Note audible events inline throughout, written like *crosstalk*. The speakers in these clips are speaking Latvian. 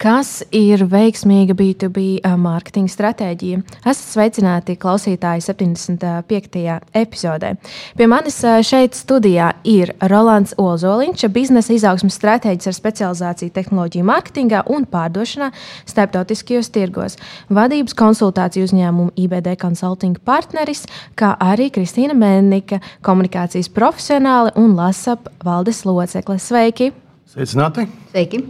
Kas ir veiksmīga B2B mārketinga stratēģija? Esat sveicināti klausītāji 75. epizodē. Pie manis šeit studijā ir Rolands Ozoliņš, biznesa izaugsmas stratēģis ar specializāciju tehnoloģiju mārketingā un pārdošanā starptautiskajos tirgos, vadības konsultāciju uzņēmumu IBD Consulting partneris, kā arī Kristīna Mēnnika, komunikācijas profesionāli un LASAP valdes locekle. Sveiki! Sveicināti! Sveiki!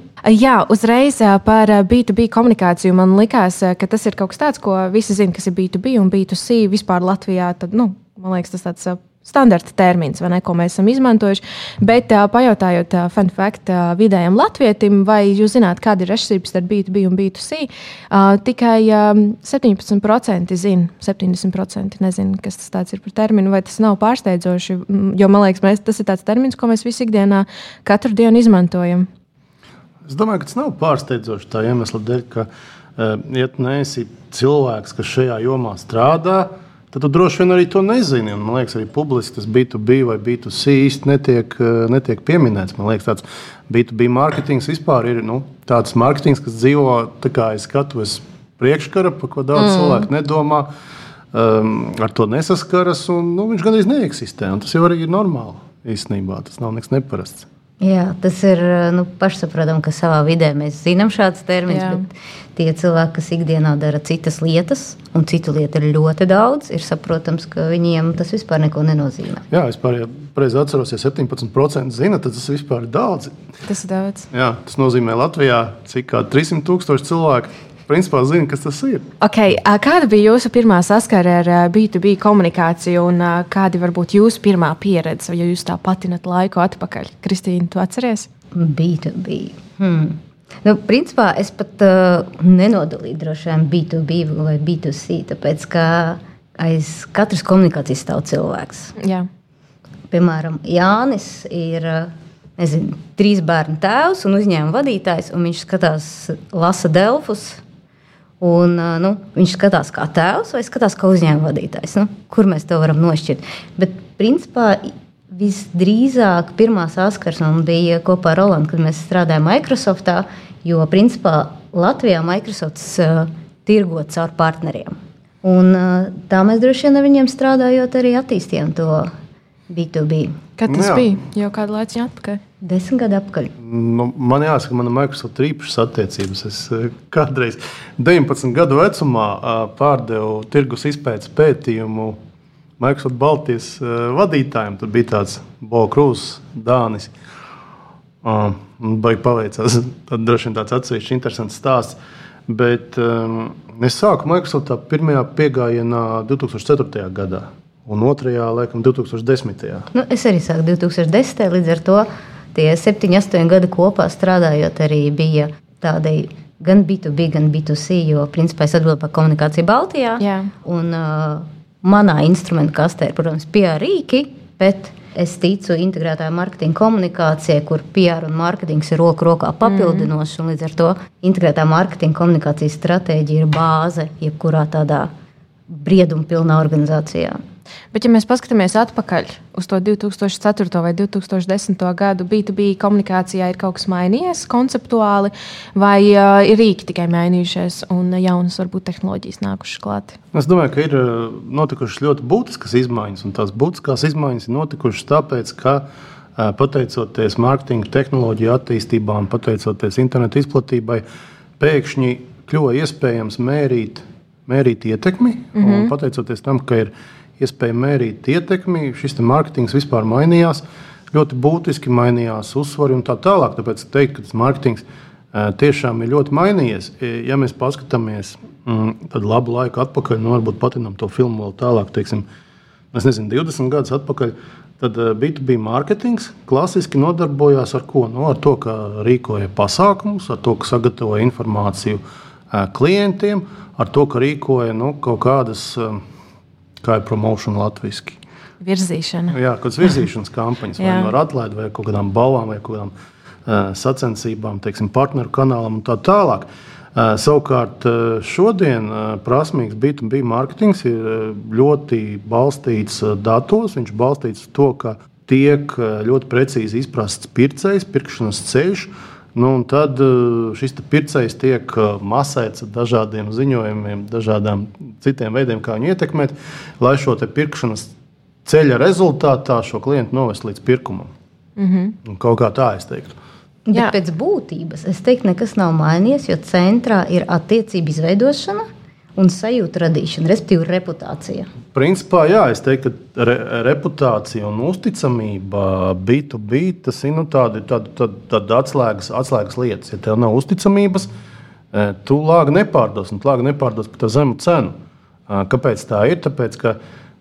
Jā, uzreiz par B2B komunikāciju man likās, ka tas ir kaut kas tāds, ko visi zina, kas ir B2B un B2C vispār Latvijā. Tad, nu, man liekas, tas tāds standarta termins, ne, ko mēs esam izmantojuši. Bet, uh, pajautājot, uh, fun fact, uh, vidējam latvietim, vai jūs zināt, kāda ir atšķirība starp B2B un B2C, uh, tikai um, 17% zina, 70% nezina, kas tas ir par terminu, vai tas nav pārsteidzoši. Jo man liekas, mēs, tas ir tāds termins, ko mēs visi ikdienā katru dienu izmantojam. Es domāju, ka tas nav pārsteidzoši tā iemesla dēļ, ka, uh, ja tu neesi cilvēks, kas šajā jomā strādā, uh, tad tu droši vien arī to nezini. Un, man liekas, arī publiski tas B2B vai B2C īsti netiek, eh, netiek pieminēts. Man liekas, tāds B2B mārketings vispār ir nu, tāds mārketings, kas dzīvo kā aiz skatuves priekškara, par ko daudz mm. cilvēku nedomā. Um, ar to nesaskaras, un nu, viņš gandrīz neeksistē. Tas jau arī ir normāli īstenībā. Tas nav nekas neparasts. Jā, tas ir nu, pašsaprotami, ka savā vidē mēs zinām šādus terminus. Tie cilvēki, kas ikdienā dara citas lietas, un citu lietu ir ļoti daudz, ir saprotams, ka viņiem tas vispār neko nenozīmē. Jā, es pareizi atceros, ja 17% zina, tad tas vispār ir daudz. Tas ir daudz. Jā, tas nozīmē Latvijā cik 300 tūkstoši cilvēku principā zina, kas tas ir. Okay. Kāda bija jūsu pirmā saskara ar B2B komunikāciju un kāda varbūt jūsu pirmā pieredze, ja jūs tā patinat laiku atpakaļ? Kristīna, tu atceries? B2B. Hmm. Nu, principā es pat uh, nenodalīju droši vien B2B vai B2C, tāpēc ka aiz katras komunikācijas stāv cilvēks. Jā. Piemēram, Jānis ir nezinu, trīs bērnu tēvs un uzņēmuma vadītājs, un viņš skatās, lasa Delfus Un, nu, viņš skatās kā tēvs vai skatās kā uzņēmuma vadītājs. Nu, kur mēs to varam nošķirt? Bet, principā, visdrīzāk pirmā saskarsme bija kopā ar Rolandu, kad mēs strādājām Microsoftā. Jo, principā, Latvijā Microsoft uh, tirgo caur partneriem. Un, uh, tā mēs droši vien ar viņiem strādājot, arī attīstījām to B2B. Kad tas nu, jā. bija? Jau kādu laiku atpakaļ. Desmit gadu atpakaļ. Nu, man jāsaka, man ir Microsoft īpašas attiecības. Es eh, kādreiz 19 gadu vecumā eh, pārdevu tirgus izpētes pētījumu Microsoft Baltijas eh, vadītājiem. Tur bija tāds Bokrūs, Dānis. Baigi paveicās. Tad droši vien tāds atsevišķs interesants stāsts. Bet um, es sāku Microsoftā pirmajā piegājienā 2004. gadā. Un otrajā, laikam, 2010. Nu, es arī sāku 2010. līdz ar to tie 7, 8 gadi kopā strādājot, arī bija tādi gan B2B, gan B2C, jo principā es atbildu par komunikāciju Baltijā. Jā. Un, uh, manā instrumentu kastē ir, protams, PR rīki, bet es ticu integrētajai mārketinga komunikācijai, kur PR un mārketings ir roku rokā papildinoši. Mm. Līdz ar to integrētā mārketinga komunikācijas stratēģija ir bāze jebkurā tādā brieduma pilnā organizācijā. Bet, ja mēs paskatāmies atpakaļ uz to 2004. vai 2010. gadu, B2B komunikācijā ir kaut kas mainījies konceptuāli, vai uh, ir rīki tikai mainījušies un jaunas, varbūt, tehnoloģijas nākušas klāt? Es domāju, ka ir notikušas ļoti būtiskas izmaiņas, un tās būtiskās izmaiņas ir notikušas tāpēc, ka pateicoties mārketinga tehnoloģiju attīstībām, pateicoties internetu izplatībai, pēkšņi kļuva iespējams mērīt, mērīt ietekmi. Mm -hmm. Pateicoties tam, ka ir ielikās iespēja mērīt ietekmi. Šis mārketings vispār mainījās, ļoti būtiski mainījās uzsvari un tā tālāk. Tāpēc teikt, ka tas mārketings tiešām ir ļoti mainījies. Ja mēs paskatāmies mm, tad labu laiku atpakaļ, nu varbūt patinām to filmu vēl tālāk, teiksim, es nezinu, 20 gadus atpakaļ. Tad B2B mārketings klasiski nodarbojās ar ko? Nu, ar to, ka rīkoja pasākumus, ar to, ka sagatavoja informāciju klientiem, ar to, ka rīkoja nu, kaut kādas kā ir promotion latviešu. Virzīšana. Jā, kādas virzīšanas *laughs* kampaņas, vai no atlaidi, vai kaut kādām balvām, vai kaut kādām uh, sacensībām, teiksim, partneru kanālam un tā tālāk. Uh, savukārt uh, šodien uh, prasmīgs B2B mārketings ir uh, ļoti balstīts uh, datos. Viņš balstīts uz to, ka tiek uh, ļoti precīzi izprasts pircējs, pirkšanas ceļš. Nu, un tad uh, šis te pircējs tiek uh, masēts ar dažādiem ziņojumiem, dažādiem citiem veidiem, kā viņu ietekmēt, lai šo te pirkšanas ceļa rezultātā šo klientu novest līdz pirkumam. Mm -hmm. Kaut kā tā es teiktu. Bet Jā. pēc būtības es teiktu, nekas nav mainījies, jo centrā ir attiecību izveidošana un sajūta radīšana, respektīvi reputācija. Principā, jā, es teiktu, ka re, reputācija un uzticamība B2B tas ir nu, tādi, tādi, tādi, tādi atslēgas, atslēgas lietas. Ja tev nav uzticamības, eh, tu lāgi nepārdos, un tu lāgi nepārdos par zemu cenu. Ah, Kāpēc tā ir? Tāpēc, ka,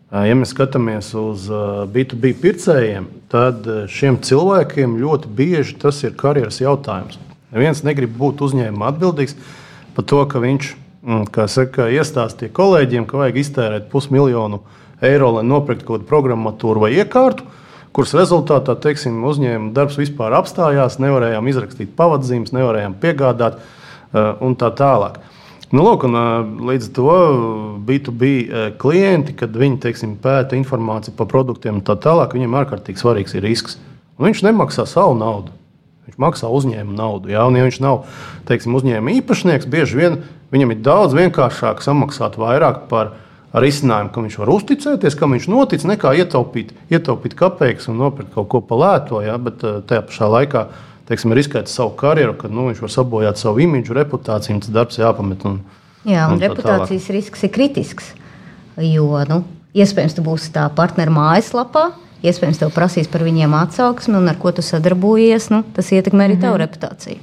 ah, ja mēs skatāmies uz ah, B2B pircējiem, tad eh, šiem cilvēkiem ļoti bieži tas ir karjeras jautājums. Neviens negrib būt uzņēmuma atbildīgs par to, ka viņš kā saka, iestāstīja kolēģiem, ka vajag iztērēt pusmiljonu eiro, lai nopirktu kaut kādu programmatūru vai iekārtu, kuras rezultātā teiksim, uzņēmuma darbs vispār apstājās, nevarējām izrakstīt pavadzīmes, nevarējām piegādāt uh, un tā tālāk. Nu, lūk, un, uh, līdz ar to B2B uh, klienti, kad viņi teiksim, pēta informāciju par produktiem un tā tālāk, viņiem ārkārtīgi svarīgs ir risks. Un viņš nemaksā savu naudu. Viņš maksā uzņēmuma naudu. Jā, un, ja viņš nav teiksim, uzņēmuma īpašnieks, bieži vien viņam ir daudz vienkāršāk samaksāt vairāk par risinājumu, kam viņš var uzticēties, kam viņš notic, nekā ietaupīt, ietaupīt kapeikas un nopirkt kaut ko pa lēto. Jā, bet eh, tajā pašā laikā teiksim, riskēt savu karjeru, kad nu, viņš var sabojāt savu imidžu, reputāciju, un tas darbs jāpamet. Un, Jā, un, un tā reputācijas risks ir kritisks. Jo nu, iespējams, tu būsi tā partneru mājaslapā, iespējams, tev prasīs par viņiem atsauksmi, un ar ko tu sadarbojies. Nu, tas ietekmē arī tavu reputāciju.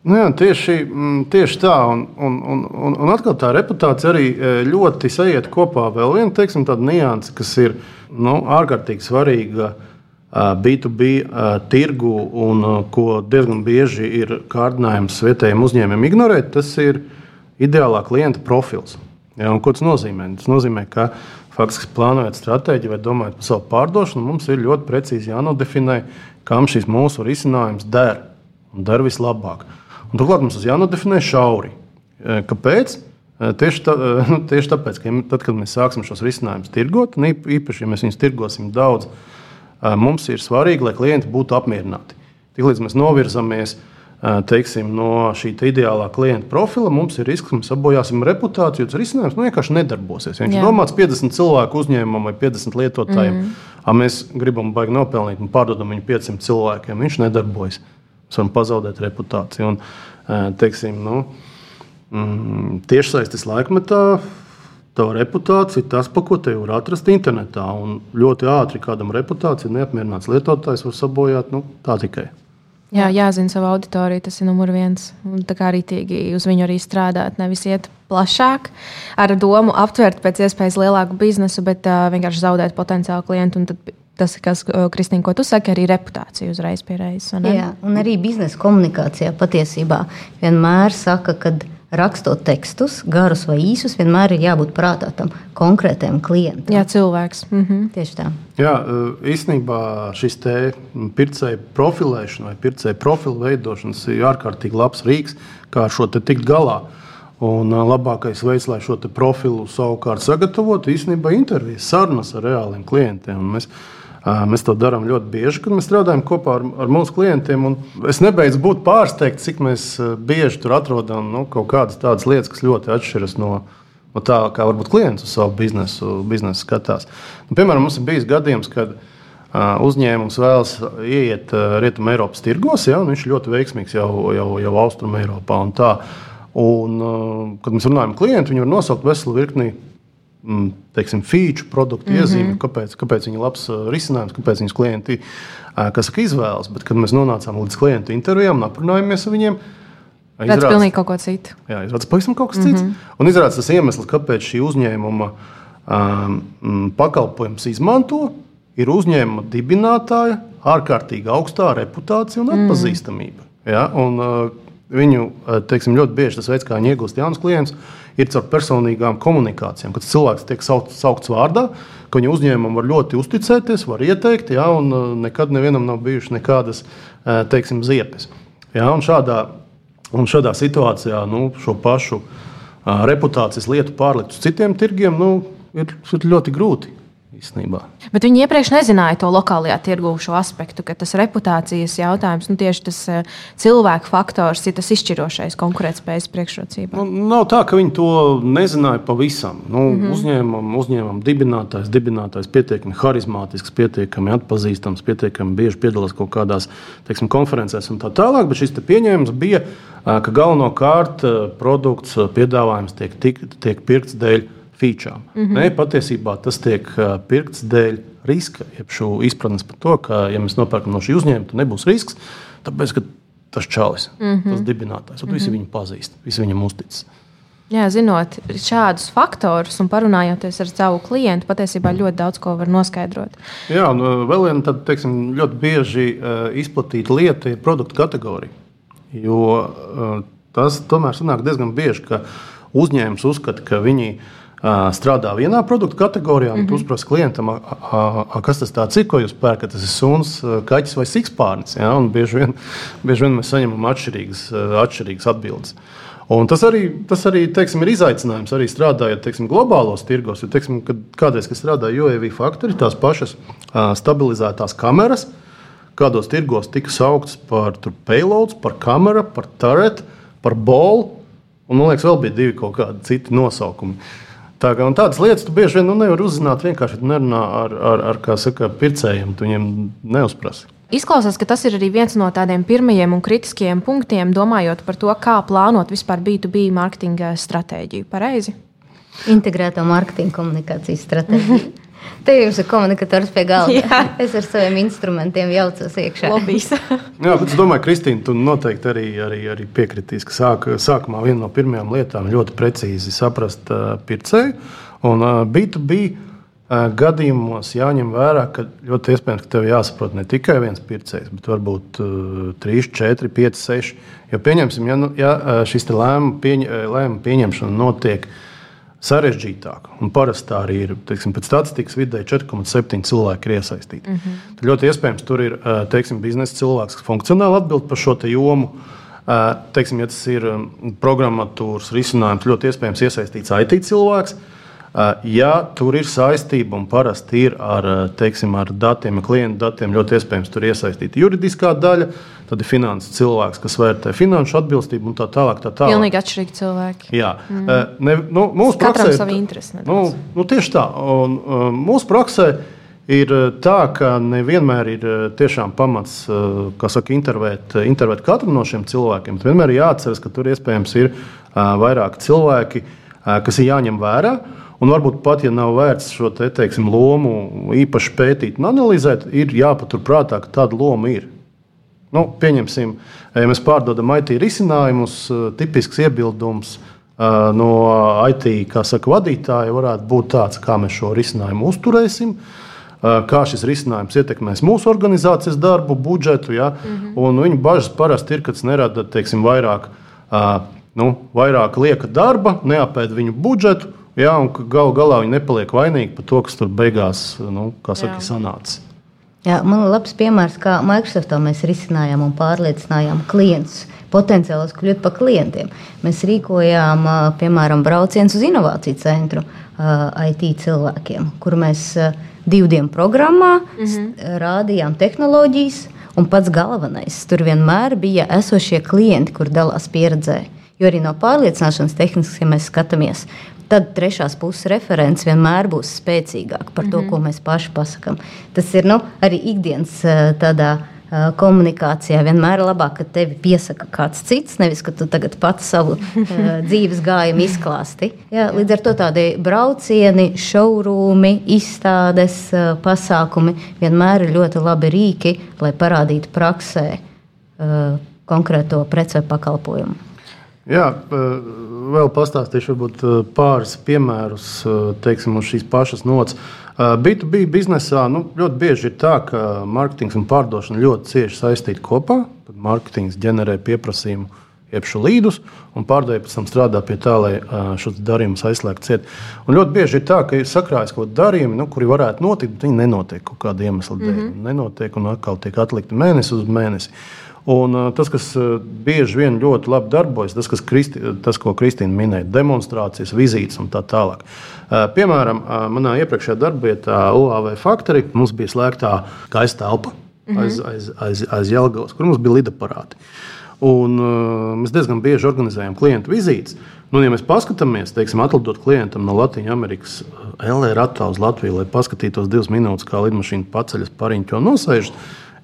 Nu jā, tieši, mm, tieši tā, un, un, un, un, un atkal tā reputācija arī e, ļoti sajiet kopā. Vēl viena teiksim, tāda nianse, kas ir nu, ārkārtīgi svarīga ā, B2B ā, tirgu un ko diezgan bieži ir kārdinājums vietējiem uzņēmumiem ignorēt, tas ir ideālā klienta profils. Ja, ko tas nozīmē? Tas nozīmē, ka faktiski plānojot stratēģiju vai domājot par savu pārdošanu, mums ir ļoti precīzi jānodefinē, kam šis mūsu risinājums der un der vislabāk. Un, turklāt mums tas jānodefinē šauri. E, Kāpēc? E, Tieši, tā, e, nu, tieši tāpēc, ka tad, kad mēs sāksim šos risinājumus tirgot, un īp- īpaši, ja mēs viņus tirgosim daudz, mums ir svarīgi, lai klienti būtu apmierināti. Tiklīdz mēs novirzamies e, teiksim, no šī ideālā klienta profila, mums ir risks, ka mēs sabojāsim reputāciju. Tas risinājums nu, vienkārši nedarbosies. Ja viņš ir domāts 50 cilvēku uzņēmumam vai 50 lietotājiem, mm -hmm. mēs gribam baigi nopelnīt un pārdodam viņu 500 cilvēkiem. Viņš nedarbojas. Mēs varam pazaudēt reputāciju. Un, e, teiksim, nu, mm, tiešsaistes laikmetā tava reputācija ir tas, ko te var atrast internetā. Un ļoti ātri kādam reputācija neapmierināts lietotājs var sabojāt nu, tā tikai. Jā, jāzina savu auditoriju, tas ir numur viens. Un tā kā arī tīgi uz viņu arī strādāt, nevis iet plašāk, ar domu aptvert pēc iespējas lielāku biznesu, bet uh, vienkārši zaudēt potenciālu klientu. Tas, kas, Kristīna, ko tu saki, arī reputācija uzreiz pie reizes. vai ne? Jā, un arī biznesa komunikācijā patiesībā vienmēr saka, ka rakstot tekstus, garus vai īsus, vienmēr ir jābūt prātā tam konkrētajam klientam. Jā, cilvēks. Mhm. Tieši tā. Jā, e, īstenībā šis te pircēju profilēšana vai pircēju profilu veidošanas ir ārkārtīgi labs rīks, kā ar šo te tikt galā. Un ā, labākais veids, lai šo te profilu savukārt sagatavotu, īstenībā ir intervijas, sarunas ar reāliem klientiem. Un Mēs, mēs to darām ļoti bieži, kad mēs strādājam kopā ar, ar mūsu klientiem. Es nebeidzu būt pārsteigts, cik bieži tur atrodam nu, kaut kādas tādas lietas, kas ļoti atšķiras no, no tā, kā varbūt klients uz savu biznesu, biznesu skatās. Nu, piemēram, mums ir bijis gadījums, kad uzņēmums vēlas ieiet Rietumē Eiropas tirgos, ja, un viņš ir ļoti veiksmīgs jau, jau, jau Austrum Eiropā. Un tā. un, kad mēs runājam ar klientu, viņi var nosaukt veselu virkni teiksim, feature, produktu mm -hmm. iezīmi, kāpēc, kāpēc viņi ir labs uh, risinājums, kāpēc viņas klienti uh, kas saka, izvēlas. Bet, kad mēs nonācām līdz klientu intervijām un aprunājāmies ar viņiem, Tas ir pilnīgi kaut ko citu. Jā, izrādās pavisam kaut kas mm -hmm. cits. Un izrādās tas iemesls, kāpēc šī uzņēmuma um, mm, pakalpojums izmanto, ir uzņēmuma dibinātāja ārkārtīgi augstā reputācija un atpazīstamība. Ja? Un, uh, viņu teiksim, ļoti bieži tas veids, kā viņi iegūst jaunus klientus, ir caur personīgām komunikācijām. Kad cilvēks tiek saukt, saukts vārdā, ka viņa uzņēmumam var ļoti uzticēties, var ieteikt, ja, un nekad nevienam nav bijušas nekādas teiksim, ziepes. Ja, un šādā, un šādā situācijā nu, šo pašu reputācijas lietu pārlikt uz citiem tirgiem nu, ir, ir ļoti grūti īstenībā. Bet viņi iepriekš nezināja to lokālajā tirgu šo aspektu, ka tas reputācijas jautājums, nu, tieši tas uh, cilvēku faktors ir tas izšķirošais konkurētspējas priekšrocībā. Nu, nav tā, ka viņi to nezināja pavisam. Nu, mm -hmm. uzņēmumam, uzņēmumam dibinātājs, dibinātājs pietiekami harizmātisks, pietiekami atpazīstams, pietiekami bieži piedalās kaut kādās teiksim, konferencēs un tā tālāk. Bet šis pieņēmums bija, ka galvenokārt produkts piedāvājums tiek, tiek, tiek pirkts dēļ feature. Mm -hmm. ne, patiesībā tas tiek pirkts dēļ riska, jeb šo izpratnes par to, ka, ja mēs nopērkam no šī uzņēmuma, tad nebūs risks. Tāpēc, ka tas čalis, mm -hmm. tas dibinātājs, mm -hmm. visi viņu pazīst, visi viņam uzticas. Jā, zinot šādus faktorus un parunājoties ar savu klientu, patiesībā ļoti daudz ko var noskaidrot. Jā, un vēl viena tad, teiksim, ļoti bieži uh, izplatīta lieta ir produktu kategorija. Jo uh, tas tomēr sanāk diezgan bieži, ka uzņēmums uzskata, ka viņi strādā vienā produktu kategorijā, un mm -hmm. tu uzprasi klientam, a, a, a, kas tas ir, ko jūs pērkat. Tas ir suns, kaķis vai sikspārnis. Ja? Bieži, vien, bieži vien mēs saņemam atšķirīgas, atšķirīgas atbildes. Un tas arī, tas arī teiksim, ir izaicinājums arī strādājot teiksim, globālos tirgos. Jo, teiksim, kad kādreiz, kad strādāja UAV faktori, tās pašas stabilizētās kameras, kādos tirgos tika sauktas par payloads, par kameru, par turret, par bolu. Un, man liekas, vēl bija divi kaut kādi citi nosaukumi. Uh, Tā kā, tādas lietas tu bieži vien nu, nevari uzzināt vienkārši nerunā ar, ar, ar saka, pircējiem. Tu viņiem neuzprasi. Izklausās, ka tas ir arī viens no tādiem pirmajiem un kritiskajiem punktiem, domājot par to, kā plānot vispār B2B mārketinga stratēģiju. Pareizi? Integrēto mārketinga komunikācijas stratēģiju. *laughs* Te jums ir komunikators pie galda. Jā. *laughs* Es ar saviem instrumentiem jaucos iekšā. *laughs* Jā, bet es domāju, Kristīna, tu noteikti arī, arī, arī piekritīs, ka sāk, sākumā viena no pirmajām lietām ļoti precīzi saprast uh, pircēju. Un uh, B2B uh, gadījumos jāņem vērā, ka ļoti iespējams, ka tev jāsaprot ne tikai viens pircējs, bet varbūt uh, 3, 4, 5, 6. Jo pieņemsim, ja, nu, ja šis lēmumu pieņ, lēmumu pieņemšana notiek uh, sarežģītāk. Un parasti tā arī ir. Teiksim, pēc statistikas vidēji 4,7 cilvēki ir iesaistīti. Mm -hmm. Tad ļoti iespējams, tur ir teiksim, biznesa cilvēks, kas funkcionāli atbild par šo jomu. Teiksim, ja tas ir programmatūras risinājums, ļoti iespējams iesaistīts IT cilvēks. Ja tur ir saistība un parasti ir ar, teiksim, ar datiem, klientu datiem, ļoti iespējams tur iesaistīta juridiskā daļa. Tad ir finanses cilvēks, kas vērtē finanšu atbilstību un tā tālāk. Tā tālāk. Pilnīgi atšķirīgi cilvēki. Jā, mm. ne, nu, mūsu praksē, savu interesi. Nu, nu, tieši tā. Un, mūsu praksē ir tā, ka nevienmēr ir tiešām pamats saka, intervēt, intervēt katru no šiem cilvēkiem. Bet vienmēr ir jāatcerās, ka tur iespējams ir vairāk cilvēki, kas ir jāņem vērā. Un varbūt pat, ja nav vērts šo te, teiksim, lomu īpaši pētīt un analizēt, ir jāpaturprātā, ka tāda loma ir. Nu, pieņemsim, ja mēs pārdodam IT risinājumus, eh, tipisks iebildums eh, no IT saka, vadītāja varētu būt tāds, kā mēs šo risinājumu uzturēsim. Eh, kā šis risinājums ietekmēs mūsu organizācijas darbu, budžetu. Ja? Mm -hmm. Viņa bažas parasti ir, ka tas nerada teiksim, vairāk, nu, vairāk lieka darba, neapēd viņu budžetu, ja? un galu galā viņi nepaliek vainīgi par to, kas tur beigās nu, saka, sanāca. Jā, man ir labs piemērs, kā Microsoftā mēs risinājām un pārliecinājām klientus. Potenciālus kļūt par klientiem. Mēs rīkojām, piemēram, braucienus uz inovāciju centru IT cilvēkiem, kur mēs divu dienu programmā mm -hmm. rādījām tehnoloģijas. Un pats galvenais tur vienmēr bija esošie klienti, kur dalās pieredzē. Jo arī no pārliecināšanas tehniski, ja mēs skatāmies, tad trešās puses referents vienmēr būs spēcīgāk par to, mm -hmm. ko mēs paši pasakām. Tas ir nu, arī ikdienas tādā komunikācijā vienmēr ir labāk, ka tevi piesaka kāds cits, nevis ka tu tagad pats savu uh, *laughs* dzīves gājumu izklāsti. Jā, līdz ar to tādi braucieni, šourūmi, izstādes, uh, pasākumi vienmēr ir ļoti labi rīki, lai parādītu praksē uh, konkrēto preci vai pakalpojumu. Jā, vēl pastāstīšu varbūt, pāris piemērus teiksim, uz šīs pašas nots. B2B biznesā nu, ļoti bieži ir tā, ka mārketings un pārdošana ļoti cieši saistīti kopā. Tad mārketings ģenerē pieprasījumu iepšu līdus, un pārdevēja pēc tam strādā pie tā, lai šos darījumus aizslēgtu ciet. Un ļoti bieži ir tā, ka ir sakrājas kaut kādi darījumi, nu, kuri varētu notikt, bet viņi nenotiek kaut kāda iemesla dēļ. Mm -hmm. Nenotiek, un atkal tiek atlikti mēnesi uz mēnesi. Un, uh, tas, kas uh, bieži vien ļoti labi darbojas, tas, Kristi, tas ko Kristīna minēja, demonstrācijas, vizītes un tā tālāk. Uh, piemēram, manā iepriekšējā darbvietā, UAV Factory, mums bija slēgta gaisa telpa mm -hmm. aiz, aiz, aiz, aiz Jelgavas, kur mums bija lidaparāti. Un, uh, mēs diezgan bieži organizējam klientu vizītes. Nu, ja mēs paskatāmies, teiksim, atlidot klientam no Latvijas Amerikas LR attā uz Latviju, lai paskatītos divas minūtes, kā lidmašīna paceļas pariņķi un nosēžas,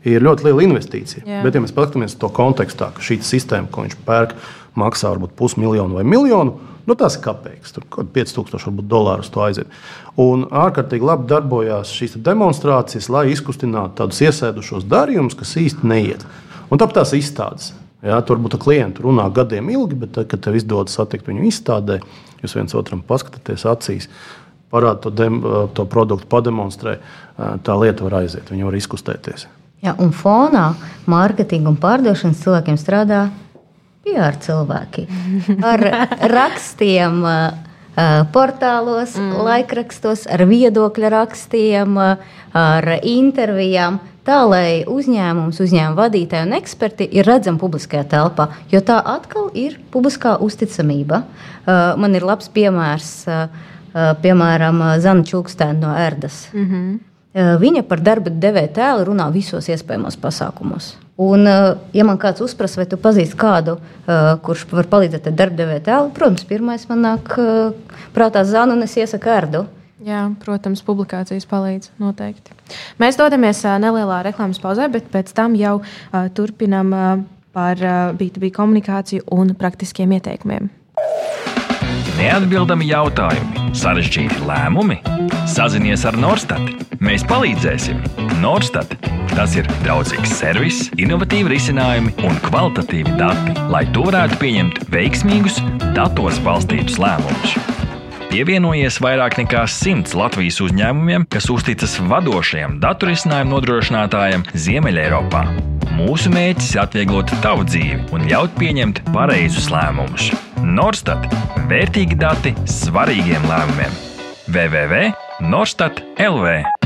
ir ļoti liela investīcija. Jā. Bet, ja mēs paskatāmies to kontekstā, ka šī sistēma, ko viņš pērk, maksā varbūt pusmiljonu vai miljonu, nu, tas ir kapeiks. Tur kaut kāds 5000 varbūt, dolārus to aiziet. Un ārkārtīgi labi darbojās šīs demonstrācijas, lai izkustinātu tādus iesēdušos darījumus, kas īsti neiet. Un tāpēc tās izstādes. Jā, tur varbūt klienti runā gadiem ilgi, bet tad, kad tev izdodas satikt viņu izstādē, jūs viens otram paskatāties acīs, parāda to, dem, to produktu, pademonstrē, tā lieta var aiziet, viņa var izkustēties. Jā, un fonā mārketinga un pārdošanas cilvēkiem strādā PR cilvēki ar *laughs* rakstiem. Portālos, mm. laikrakstos, ar viedokļu rakstiem, ar intervijām tā lai uzņēmums, uzņēmuma vadītāji un eksperti ir redzami publiskajā telpā, jo tā atkal ir publiskā uzticamība. Uh, man ir labs piemērs, uh, uh, piemēram, Zana Čukstēna no Erdas. Mm -hmm. Viņa par darba devēja tēlu runā visos iespējamos pasākumos. Un, ja man kāds uzprasa, vai tu pazīsti kādu, kurš var palīdzēt ar darba devēja tēlu, protams, pirmais man nāk prātā Zana un es iesaku Erdu. Jā, protams, publikācijas palīdz noteikti. Mēs dodamies nelielā reklāmas pauzē, bet pēc tam jau turpinām par uh, B2B komunikāciju un praktiskiem ieteikumiem. Neatbildami jautājumi, sarežģīti lēmumi. Sazinies ar Norstat. Mēs palīdzēsim. Norstat. Tas ir draudzīgs servis, innovatīvi risinājumi un kvalitatīvi dati, lai tu varētu pieņemt veiksmīgus, datos balstītus lēmumus. Pievienojies vairāk nekā simts Latvijas uzņēmumiem, kas uzticas vadošajam datorisinājumu nodrošinātājam Ziemeļeiropā. Mūsu mērķis ir atvieglot tavu dzīvi un ļaut pieņemt pareizus lēmumus. Norstat - vērtīgi dati svarīgiem lēmumiem. www.norstat LV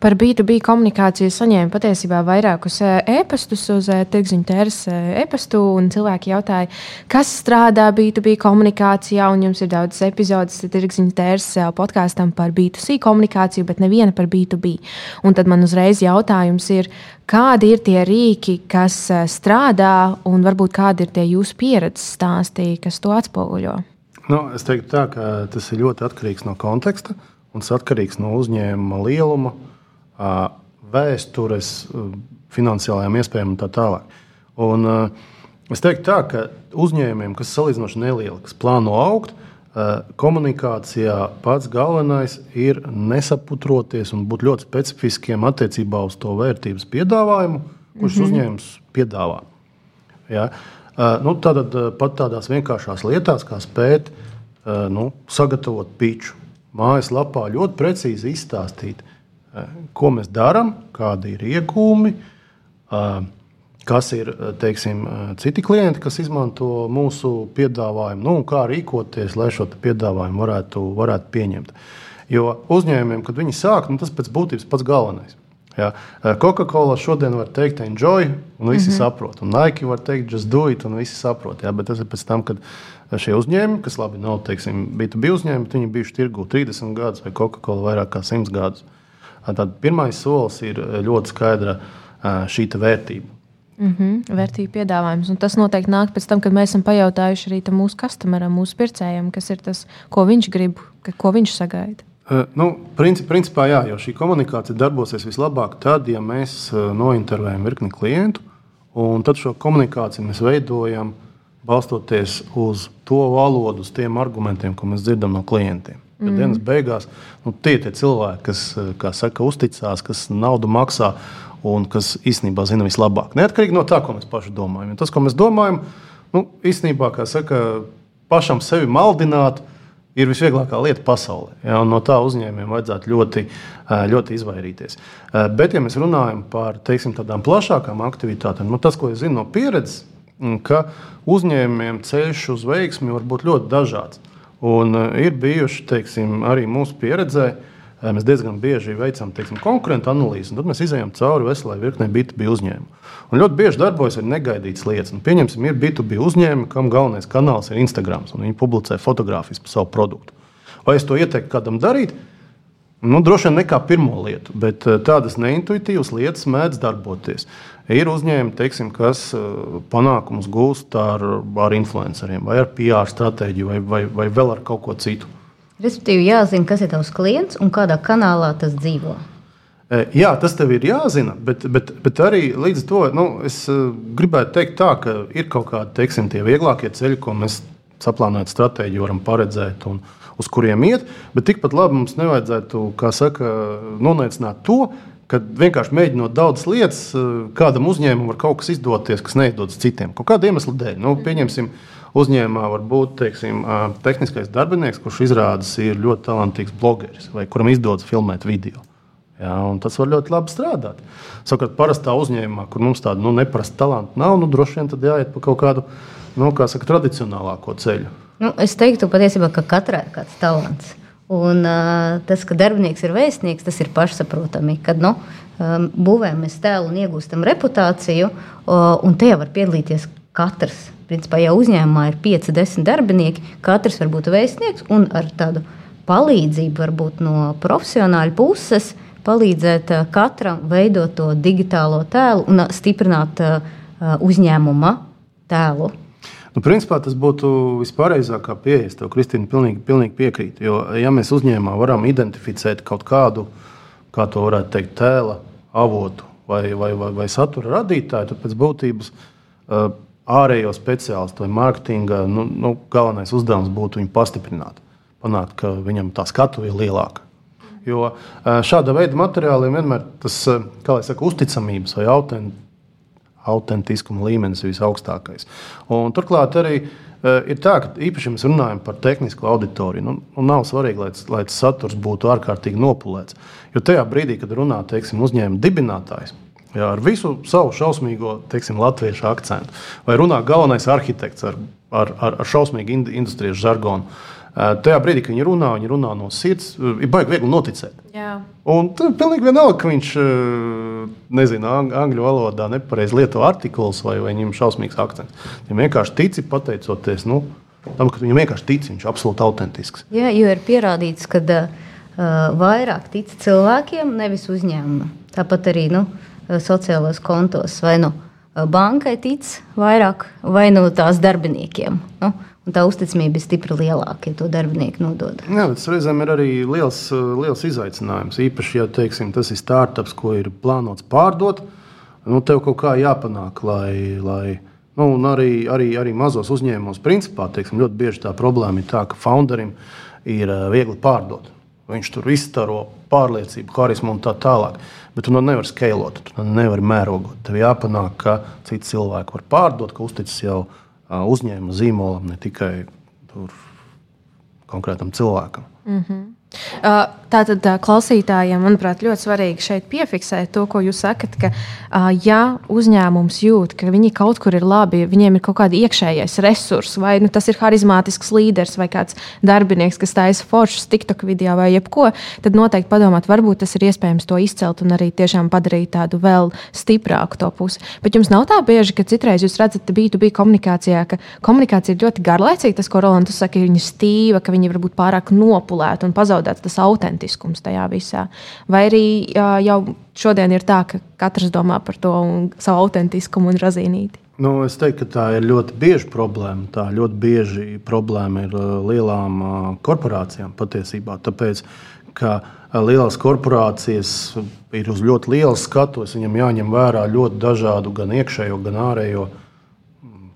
Par B2B komunikāciju saņēmu patiesībā vairākus e-pastus uz tirgziņu tēras e-pastu, un cilvēki jautāja, kas strādā B2B komunikācijā, un jums ir daudz epizodes tirgziņu tēras podkāstam par B2C komunikāciju, bet neviena par B2B. Un tad man uzreiz jautājums ir, kādi ir tie rīki, kas strādā, un varbūt kādi ir tie jūsu pieredzes stāstī, kas to atspoguļo? Nu, es teiktu tā, ka tas ir ļoti atkarīgs no konteksta, un atkarīgs no uzņēmuma lieluma vēstures, finansiālajām iespējām un tā tālāk. Un, es teiktu, tā, ka uzņēmumiem, kas salīdzinoši nelieli, kas plāno augt, komunikācijā pats galvenais ir nesaputroties un būt ļoti specifiskiem attiecībā uz to vērtības piedāvājumu, kurš mm -hmm. uzņēmums piedāvā. Ja? Nu, tātad pat tādās vienkāršās lietās, kā spēt nu, sagatavot piču, mājaslapā ļoti precīzi izstāstīt, ko mēs darām, kādi ir iegūmi, kas ir teiksim, citi klienti, kas izmanto mūsu piedāvājumu, nu, un kā rīkoties, lai šo piedāvājumu varētu, varētu pieņemt. Jo uzņēmumiem, kad viņi sāk, nu, tas pēc būtības pats galvenais. Ja. Coca-Cola šodien var teikt, enjoy, un visi mm -hmm. saprot. Un Nike var teikt, just do it, un visi saprot. Ja. Bet tas ir pēc tam, kad šie uzņēmumi, kas labi nav, teiksim, B2B uzņēmumi, viņi bijuši tirgu 30 gadus vai Coca-Cola vairāk kā 100 gadus. Tad pirmais solis ir eh, ļoti skaidra eh, šī vērtība. Mm -hmm, vērtību piedāvājums. Un tas noteikti nāk pēc tam, kad mēs esam pajautājuši arī mūsu customeram, mūsu pircējam, kas ir tas, ko viņš grib, ko viņš sagaida. Uh, nu, princip, principā, jā, jo šī komunikācija darbosies vislabāk tad, ja mēs uh, nointervējam virkni klientu, un tad šo komunikāciju mēs veidojam balstoties uz to valodu, uz tiem argumentiem, ko mēs dzirdam no klientiem. Mm. Dienas beigās nu, tie ir cilvēki, kas saka, uzticās, kas naudu maksā un kas īstenībā zina vislabāk. Neatkarīgi no tā, ko mēs paši domājam. Jo tas, ko mēs domājam, nu, īstenībā, saka, pašam sevi maldināt, ir visvieglākā lieta pasaulē. Ja, no tā uzņēmējiem vajadzētu ļoti, ļoti izvairīties. Bet, ja mēs runājam par teiksim, tādām plašākām aktivitātēm, nu, tas, ko es zinu no pieredzes, ka uzņēmējiem ceļš uz veiksmi var būt ļoti dažāds. Un ir bijuši teiksim, arī mūsu pieredzē, mēs diezgan bieži veicam teiksim, konkurentu analīzi, un tad mēs izējām cauri veselai virknei B2B uzņēmumu. Un ļoti bieži darbojas arī negaidītas lietas. Nu, pieņemsim, ir B2B uzņēmumi, kam galvenais kanāls ir Instagram, un viņi publicē fotogrāfijas par savu produktu. Vai es to ieteiktu kādam darīt? Nu, droši vien ne kā pirmo lietu, bet eh, tādas neintuitīvas lietas mēdz darboties. Ir uzņēmumi, teiksim, kas eh, panākumus gūst ar, ar influenceriem, vai ar PR stratēģiju, vai, vai, vai vēl ar kaut ko citu. Respektīvi, jāzina, kas ir tavs klients un kādā kanālā tas dzīvo. E, jā, tas tev ir jāzina, bet, bet, bet arī līdz to nu, es e, gribētu teikt, tā, ka ir kaut kādi teiksim, vieglākie ceļi, ko mēs saplānojot stratēģiju varam paredzēt un uz kuriem iet. Bet tikpat labi mums nevajadzētu, kā saka, nonaicināt to, ka vienkārši mēģinot daudzas lietas, e, kādam uzņēmumam var kaut kas izdoties, kas neizdodas citiem. Kaut kāda iemesla dēļ. Nu, pieņemsim, uzņēmumā var būt teiksim, tehniskais darbinieks, kurš izrādās ir ļoti talantīgs blogeris vai kuram izdodas filmēt video. Jā, tas var ļoti labi strādāt. Savukārt, parastā uzņēmumā, kur mums tāda nu, neparasta talanta nav, nu, droši vien tad jāiet pa kaut kādu nu, saka, tradicionālāko ceļu. Nu, es teiktu, patiesībā, ka katrai ir kāds talants. Un, uh, tas, ka darbinieks ir vēstnieks, tas ir pašsaprotami. Kad nu, um, būvējam mēs tēlu un iegūstam reputāciju, uh, un tajā var piedalīties katrs. Principā, ja uzņēmumā ir 5, 10 darbinieki, katrs var būt vēstnieks un ar tādu palīdzību varbūt no profesionāļa puses. Uh, palīdzēt eh, katram veidot to digitālo tēlu un eh, stiprināt eh, uzņēmuma tēlu. Nu, principā tas būtu vispareizākā pieeja. Es tev, Kristīne, pilnīgi, pilnīgi piekrītu. Jo, ja mēs uzņēmumā varam identificēt kaut kādu, kā to varētu teikt, tēla avotu vai, vai, vai, vai satura radītāju, tad pēc būtības uh, ārējo speciālistu vai mārketinga nu, nu, galvenais uzdevums būtu viņu pastiprināt. Panākt, ka viņam tā skatu ir lielāka. Jo šāda veida materiāliem vienmēr tas, kā lai saka, uzticamības vai autentikācijas autentiskuma līmenis ir visaugstākais. Un, turklāt arī uh, ir tā, ka īpaši mēs runājam par tehnisko auditoriju. Nu, nu nav svarīgi, lai, lai tas saturs būtu ārkārtīgi nopulēts. Jo tajā brīdī, kad runā teiksim, uzņēmuma dibinātājs. Jā, ar visu savu šausmīgo teiksim, latviešu akcentu. Vai runā galvenais arhitekts ar, ar, ar, ar šausmīgu industrijas žargonu. Uh, Tajā brīdī, kad viņi runā, viņi runā no sirds, ir baigi viegli noticēt. Jā. Un tad pilnīgi vienalga, ka viņš nezina angļu valodā nepareizi lieto artikulus vai, vai viņam šausmīgs akcents. Viņam vienkārši tici pateicoties nu, tam, ka viņam vienkārši tic, viņš ir absolūti autentisks. Jā, jo ir pierādīts, ka uh, vairāk tic cilvēkiem, nevis uzņēmumam. Tāpat arī nu, sociālajos kontos vai nu bankai tic vairāk, vai nu tās darbiniekiem. Nu, tā uzticamība ir stipri lielāka, ja to darbinieki nodod. Jā, tas reizēm ir arī liels, liels izaicinājums. Īpaši, ja teiksim, tas ir startups, ko ir plānots pārdot, nu, tev kaut kā jāpanāk, lai. lai nu, arī, arī, arī mazos uzņēmumos, principā, teiksim, ļoti bieži tā problēma ir tā, ka founderim ir viegli pārdot. Viņš tur izstaro pārliecību, harismu un tā tālāk. Bet tu nu nevari skalot, tu nu nevari mērogot. Tev jāpanāk, ka citi cilvēki var pārdot, ka uzticas jau uzņēmuma zīmolam, ne tikai tur, konkrētam cilvēkam. Mm -hmm. Tātad klausītājiem, manuprāt, ļoti svarīgi šeit piefiksēt to, ko jūs sakat, ka, ja uzņēmums jūt, ka viņi kaut kur ir labi, viņiem ir kaut kāda iekšējais resurs, vai nu, tas ir harizmātisks līderis, vai kāds darbinieks, kas taisa foršus TikTok video vai jebko, tad noteikti padomāt, varbūt tas ir iespējams to izcelt un arī tiešām padarīt tādu vēl stiprāku to pusi. Bet jums nav tā bieži, ka citreiz jūs redzat, ka B2B komunikācijā, ka komunikācija ir ļoti garlaicīga, tas, ko Rolands saka, ir stīva, ka viņi varbūt pārāk nopulēti un pazaudēts tas autentiskums autentiskums tajā visā. Vai arī jau šodien ir tā, ka katrs domā par to savu autentiskumu un razīnīti? Nu, es teiktu, ka tā ir ļoti bieža problēma. Tā ļoti bieži problēma ir lielām korporācijām patiesībā. Tāpēc, ka lielās korporācijas ir uz ļoti liela skatuves, viņam jāņem vērā ļoti dažādu gan iekšējo, gan ārējo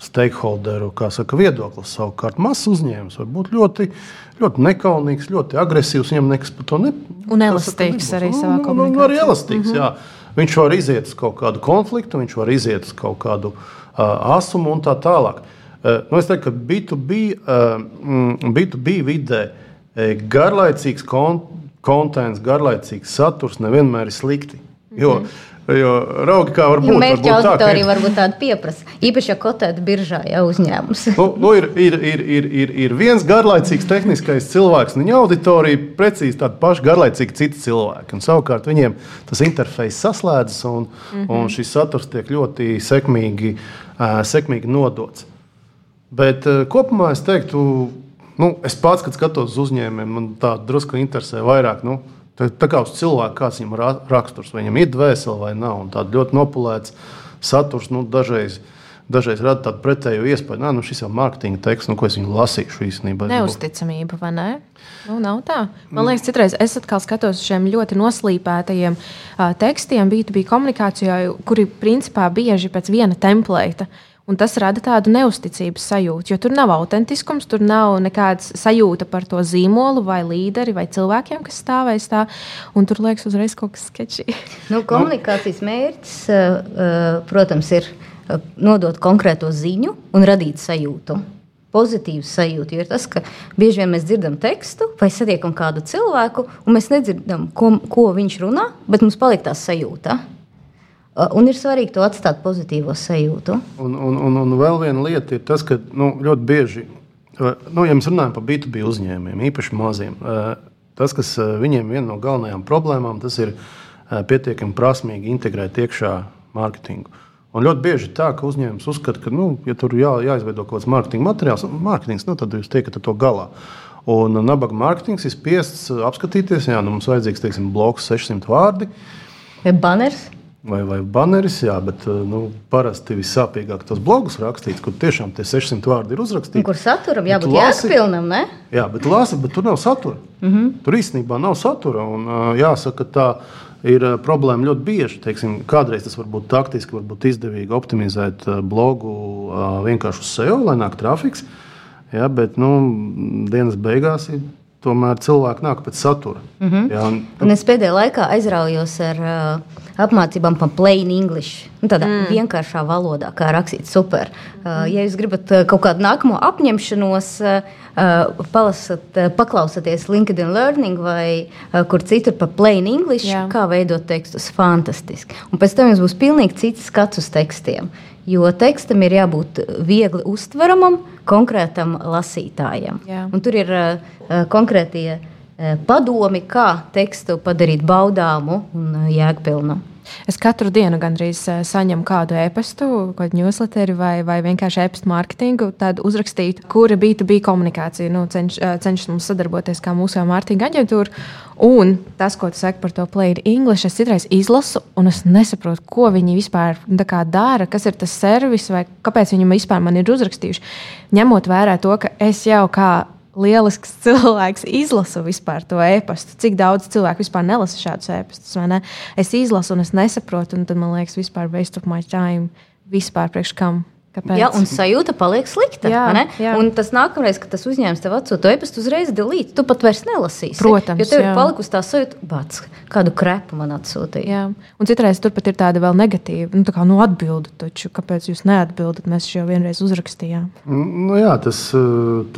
stakeholderu saka, viedoklis. Savukārt, mazs uzņēmums var būt ļoti, ļoti nekaunīgs, ļoti agresīvs. Viņam nekas par to ne, un elastīgs saka, arī nu, savā nu, komunikācijā. Nu, arī elastīgs, mm -hmm. jā. Viņš var iziet uz kaut kādu konfliktu, viņš var iziet uz kaut kādu uh, asumu un tā tālāk. Uh, nu, es teiktu, ka B2B, uh, B2B vidē garlaicīgs konteksts, garlaicīgs saturs nevienmēr ir slikti. Jo, mm -hmm. Jo raugi kā var būt. Mērķa auditorija varbūt tāda pieprasa. Īpaši, ja kotēta biržā jau uzņēmums. *laughs* nu, nu ir, ir, ir, ir, ir, ir viens garlaicīgs tehniskais cilvēks, un viņa auditorija precīzi tāda paša garlaicīga citi cilvēki. Un, savukārt viņiem tas interfejs saslēdzas, un, mm -hmm. un šis saturs tiek ļoti sekmīgi, uh, sekmīgi nodots. Bet uh, kopumā es teiktu, nu, es pats, kad skatos uz uzņēmumiem, man tā drusku interesē vairāk. Nu, Tā, tā kā uz cilvēku kāds viņam raksturs, vai viņam ir dvēsele vai nav. Tāds ļoti nopulēts saturs nu, dažreiz. Dažreiz rada tādu pretēju iespēju, ka nu, šis ir mārketinga teksts, nu, ko es viņu lasīšu īstenībā. Neusticamība, vai ne? Nu, nav tā. Man liekas, citreiz es atkal skatos uz šiem ļoti noslīpētajiem uh, tekstiem, B2B komunikācijā, kuri principā bieži pēc viena templēta. Uh, Un tas rada tādu neusticības sajūtu, jo tur nav autentiskums, tur nav nekādas sajūta par to zīmolu, vai līderi, vai cilvēkiem, kas stāvēs tā. Tur liekas, uzreiz kaut kas sketčīgi. *laughs* Nu, komunikācijas mērķis, eh, eh, protams, ir eh, nodot konkrēto ziņu un radīt sajūtu. Pozitīvu sajūtu. Jo ir tas, ka bieži vien mēs dzirdam tekstu vai satiekam kādu cilvēku, un mēs nedzirdam, ko, ko viņš runā, bet mums paliek tā sajūta. Uh, un ir svarīgi to atstāt pozitīvo sajūtu. Un, un, un, un vēl viena lieta ir tas, ka nu, ļoti bieži, uh, nu, ja mēs runājam par B2B uzņēmumiem, īpaši maziem, uh, tas, kas viņiem viena no galvenajām problēmām, tas ir pietiekami prasmīgi integrēt iekšā mārketingu. Un ļoti bieži tā, ka uzņēmums uzskata, ka, nu, ja tur jā, jāizveido kaut kāds mārketinga materiāls, mārketings, nu, tad jūs tiekat to galā. Un nabaga mārketings ir spiests apskatīties, ja nu, mums vajadzīgs, teiksim, bloks 600 vārdi. Banners? Vai, vai baneris, jā, bet eh, nu, parasti vissāpīgāk tos blogus rakstīts, kur tiešām tie 600 vārdi ir uzrakstīti. Kur saturam jābūt jēgpilnam, ne? Jā, bet lāsa, bet tur nav satura. Mm -hmm. Tur īstenībā nav satura. Un, eh, jāsaka, tā ir eh, problēma ļoti bieži. Teiksim, kādreiz tas var būt taktiski, varbūt izdevīgi optimizēt blogu vienkārši uz SEO, lai nāk trafiks. Jā, bet nu, dienas beigās ir tomēr cilvēki nāk pēc satura. Mm -hmm. Jā, un, un es pēdējā laikā aizraujos ar uh, apmācībām par plain English. Nu, tādā mm. vienkāršā valodā, kā rakstīt super. Uh, ja jūs gribat uh, kaut kādu nākamo apņemšanos, uh, uh palasat, uh, paklausieties LinkedIn Learning vai uh, kur citur par plain English, Jā. kā veidot tekstus. Fantastiski. Un pēc tam jums būs pilnīgi cits skats uz tekstiem. Jo tekstam ir jābūt viegli uztveramam, konkrētam lasītājam. Jā. Un tur ir uh, konkrētie uh, padomi, kā tekstu padarīt baudāmu un uh, jēgpilnu. Es katru dienu gandrīz saņemu kādu e-pastu, kādu newsletteri vai, vai vienkārši e-pasta mārketingu, tādu uzrakstītu, kura B2B komunikācija nu, cenš, cenšas mums sadarboties kā mūsu mārketinga aģentūra. Un tas, ko tu saki par to plain English, es citreiz izlasu, un es nesaprotu, ko viņi vispār dara, kas ir tas servis, vai kāpēc viņi vispār man ir uzrakstījuši. Ņemot vērā to, ka es jau kā lielisks *laughs* cilvēks izlasa vispār to e-pastu. Cik daudz cilvēku vispār nelasa šādus e-pastus? Ne? Es izlasu, un es nesaprotu, un tad man liekas, vispār waste of my time. Vispār priekš kam? Kāpēc? Jā, un sajūta paliek slikta. Jā, jā. Un tas nākamais, kad tas uzņēmums tev atsūta e-pastu, uzreiz delīt. Tu pat vairs nelasīsi. Protams, jo tev jā. ir palikusi tā sajūta, bāc, kādu krepu man atsūtīja. Jā, un citreiz tur pat ir tāda vēl negatīva. Nu, tā kā nu atbildi, taču kāpēc jūs neatbildat? Mēs jau vienreiz uzrakstījām. Nu, jā, tas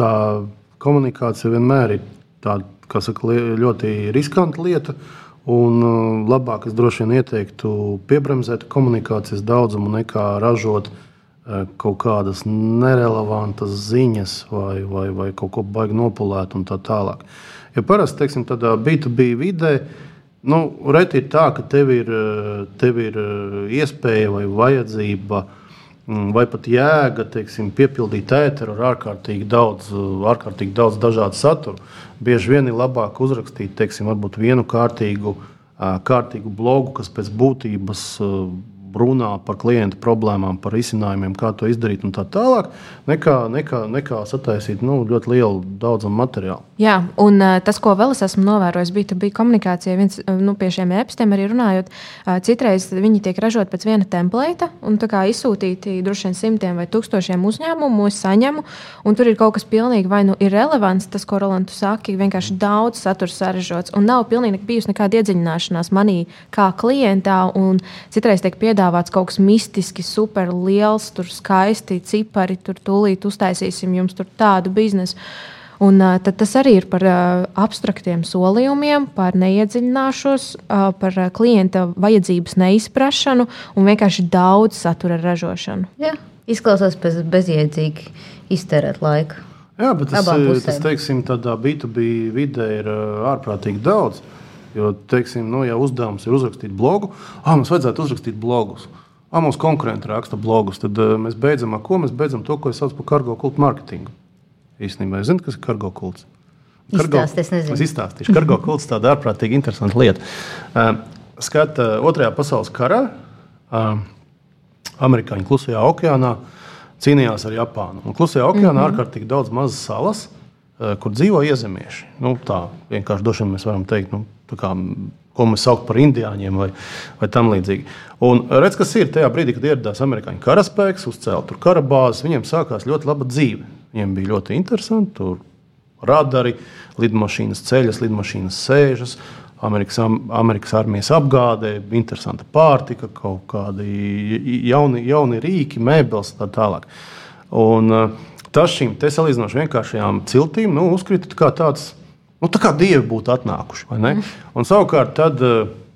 tā komunikācija vienmēr ir tāda, saka, ļoti riskanta lieta. Un uh, labāk es droši vien ieteiktu piebremzēt komunikācijas daudzumu nekā ražot uh, kaut kādas nerelevantas ziņas vai, vai, vai kaut ko baigi nopulēt un tā tālāk. Ja parasti teiksim, tādā B2B vidē, nu, reti ir tā, ka tev ir, uh, tev ir iespēja vai vajadzība uh, vai pat jēga teiksim, piepildīt ēteru ar ārkārtīgi daudz, ārkārtīgi daudz dažādu saturu. Bieži vien ir labāk uzrakstīt teiksim, vienu kārtīgu, kārtīgu blogu, kas pēc būtības runā par klientu problēmām, par risinājumiem, kā to izdarīt un tā tālāk, nekā, nekā, nekā sataisīt nu, ļoti lielu daudzumu materiālu. Jā, un uh, tas, ko vēl es esmu novērojis, bija B2B komunikācija. Viens nu, pie šiem e-pastiem arī runājot, uh, citreiz viņi tiek ražoti pēc viena templēta un izsūtīti droši vien simtiem vai tūkstošiem uzņēmumu. Es saņemu, un tur ir kaut kas pilnīgi vai nu ir relevants, tas, ko Rolands saka, vienkārši daudz satura sarežģīts, un nav pilnīgi bijusi nekāda iedziļināšanās manī kā klientā. Citreiz tiek piedāvāts kaut kas mistiski, super liels, tur skaisti cipari, tur tūlīt uztaisīsim jums tādu biznesu. Un, uh, tas arī ir par uh, abstraktiem solījumiem, par neiedziļināšanos, uh, par uh, klienta vajadzības neizprašanu un vienkārši daudz satura ražošanu. Jā, izklausās bez, bezjēdzīgi iztērēt laiku. Jā, bet tas, tas teiksim, tādā B2B vidē ir ārprātīgi daudz. Jo, teiksim, nu, ja uzdevums ir uzrakstīt blogu, ah, mums vajadzētu uzrakstīt blogus. Ah, mums konkurenti raksta blogus, tad uh, mēs beidzam ar ko? Mēs beidzam to, ko es saucu par kargo kultu mārketingu īstenībā. Zinu, kas ir kargo kults. Kargo, Izstāst, es, es izstāstīšu. Kargo *laughs* kults tāda ārprātīgi interesanta lieta. Uh, Skata uh, otrajā pasaules karā, uh, amerikāņi klusajā okeānā cīnījās ar Japānu. Un klusajā okeānā mm -hmm. ārkārtīgi daudz mazas salas, uh, kur dzīvo iezemieši. Nu, tā vienkārši došana mēs varam teikt. Nu, kā, ko mēs saucam par indiāņiem vai, vai tam līdzīgi. Un redz, kas ir tajā brīdī, kad ieradās amerikāņu karaspēks, uzcēla tur karabāzes, viņiem sākās ļoti laba dzīve. Viņiem bija ļoti interesanti. Tur radari, lidmašīnas ceļas, lidmašīnas sēžas. Amerikas, Amerikas armijas apgādē, interesanta pārtika, kaut kādi jauni, jauni rīki, mēbeles un tā tālāk. Un, uh, tas šīm salīdzinoši vienkāršajām ciltīm nu, uzkrita kā tāds, nu, tā kā dievi būtu atnākuši. Mm. Un savukārt, tad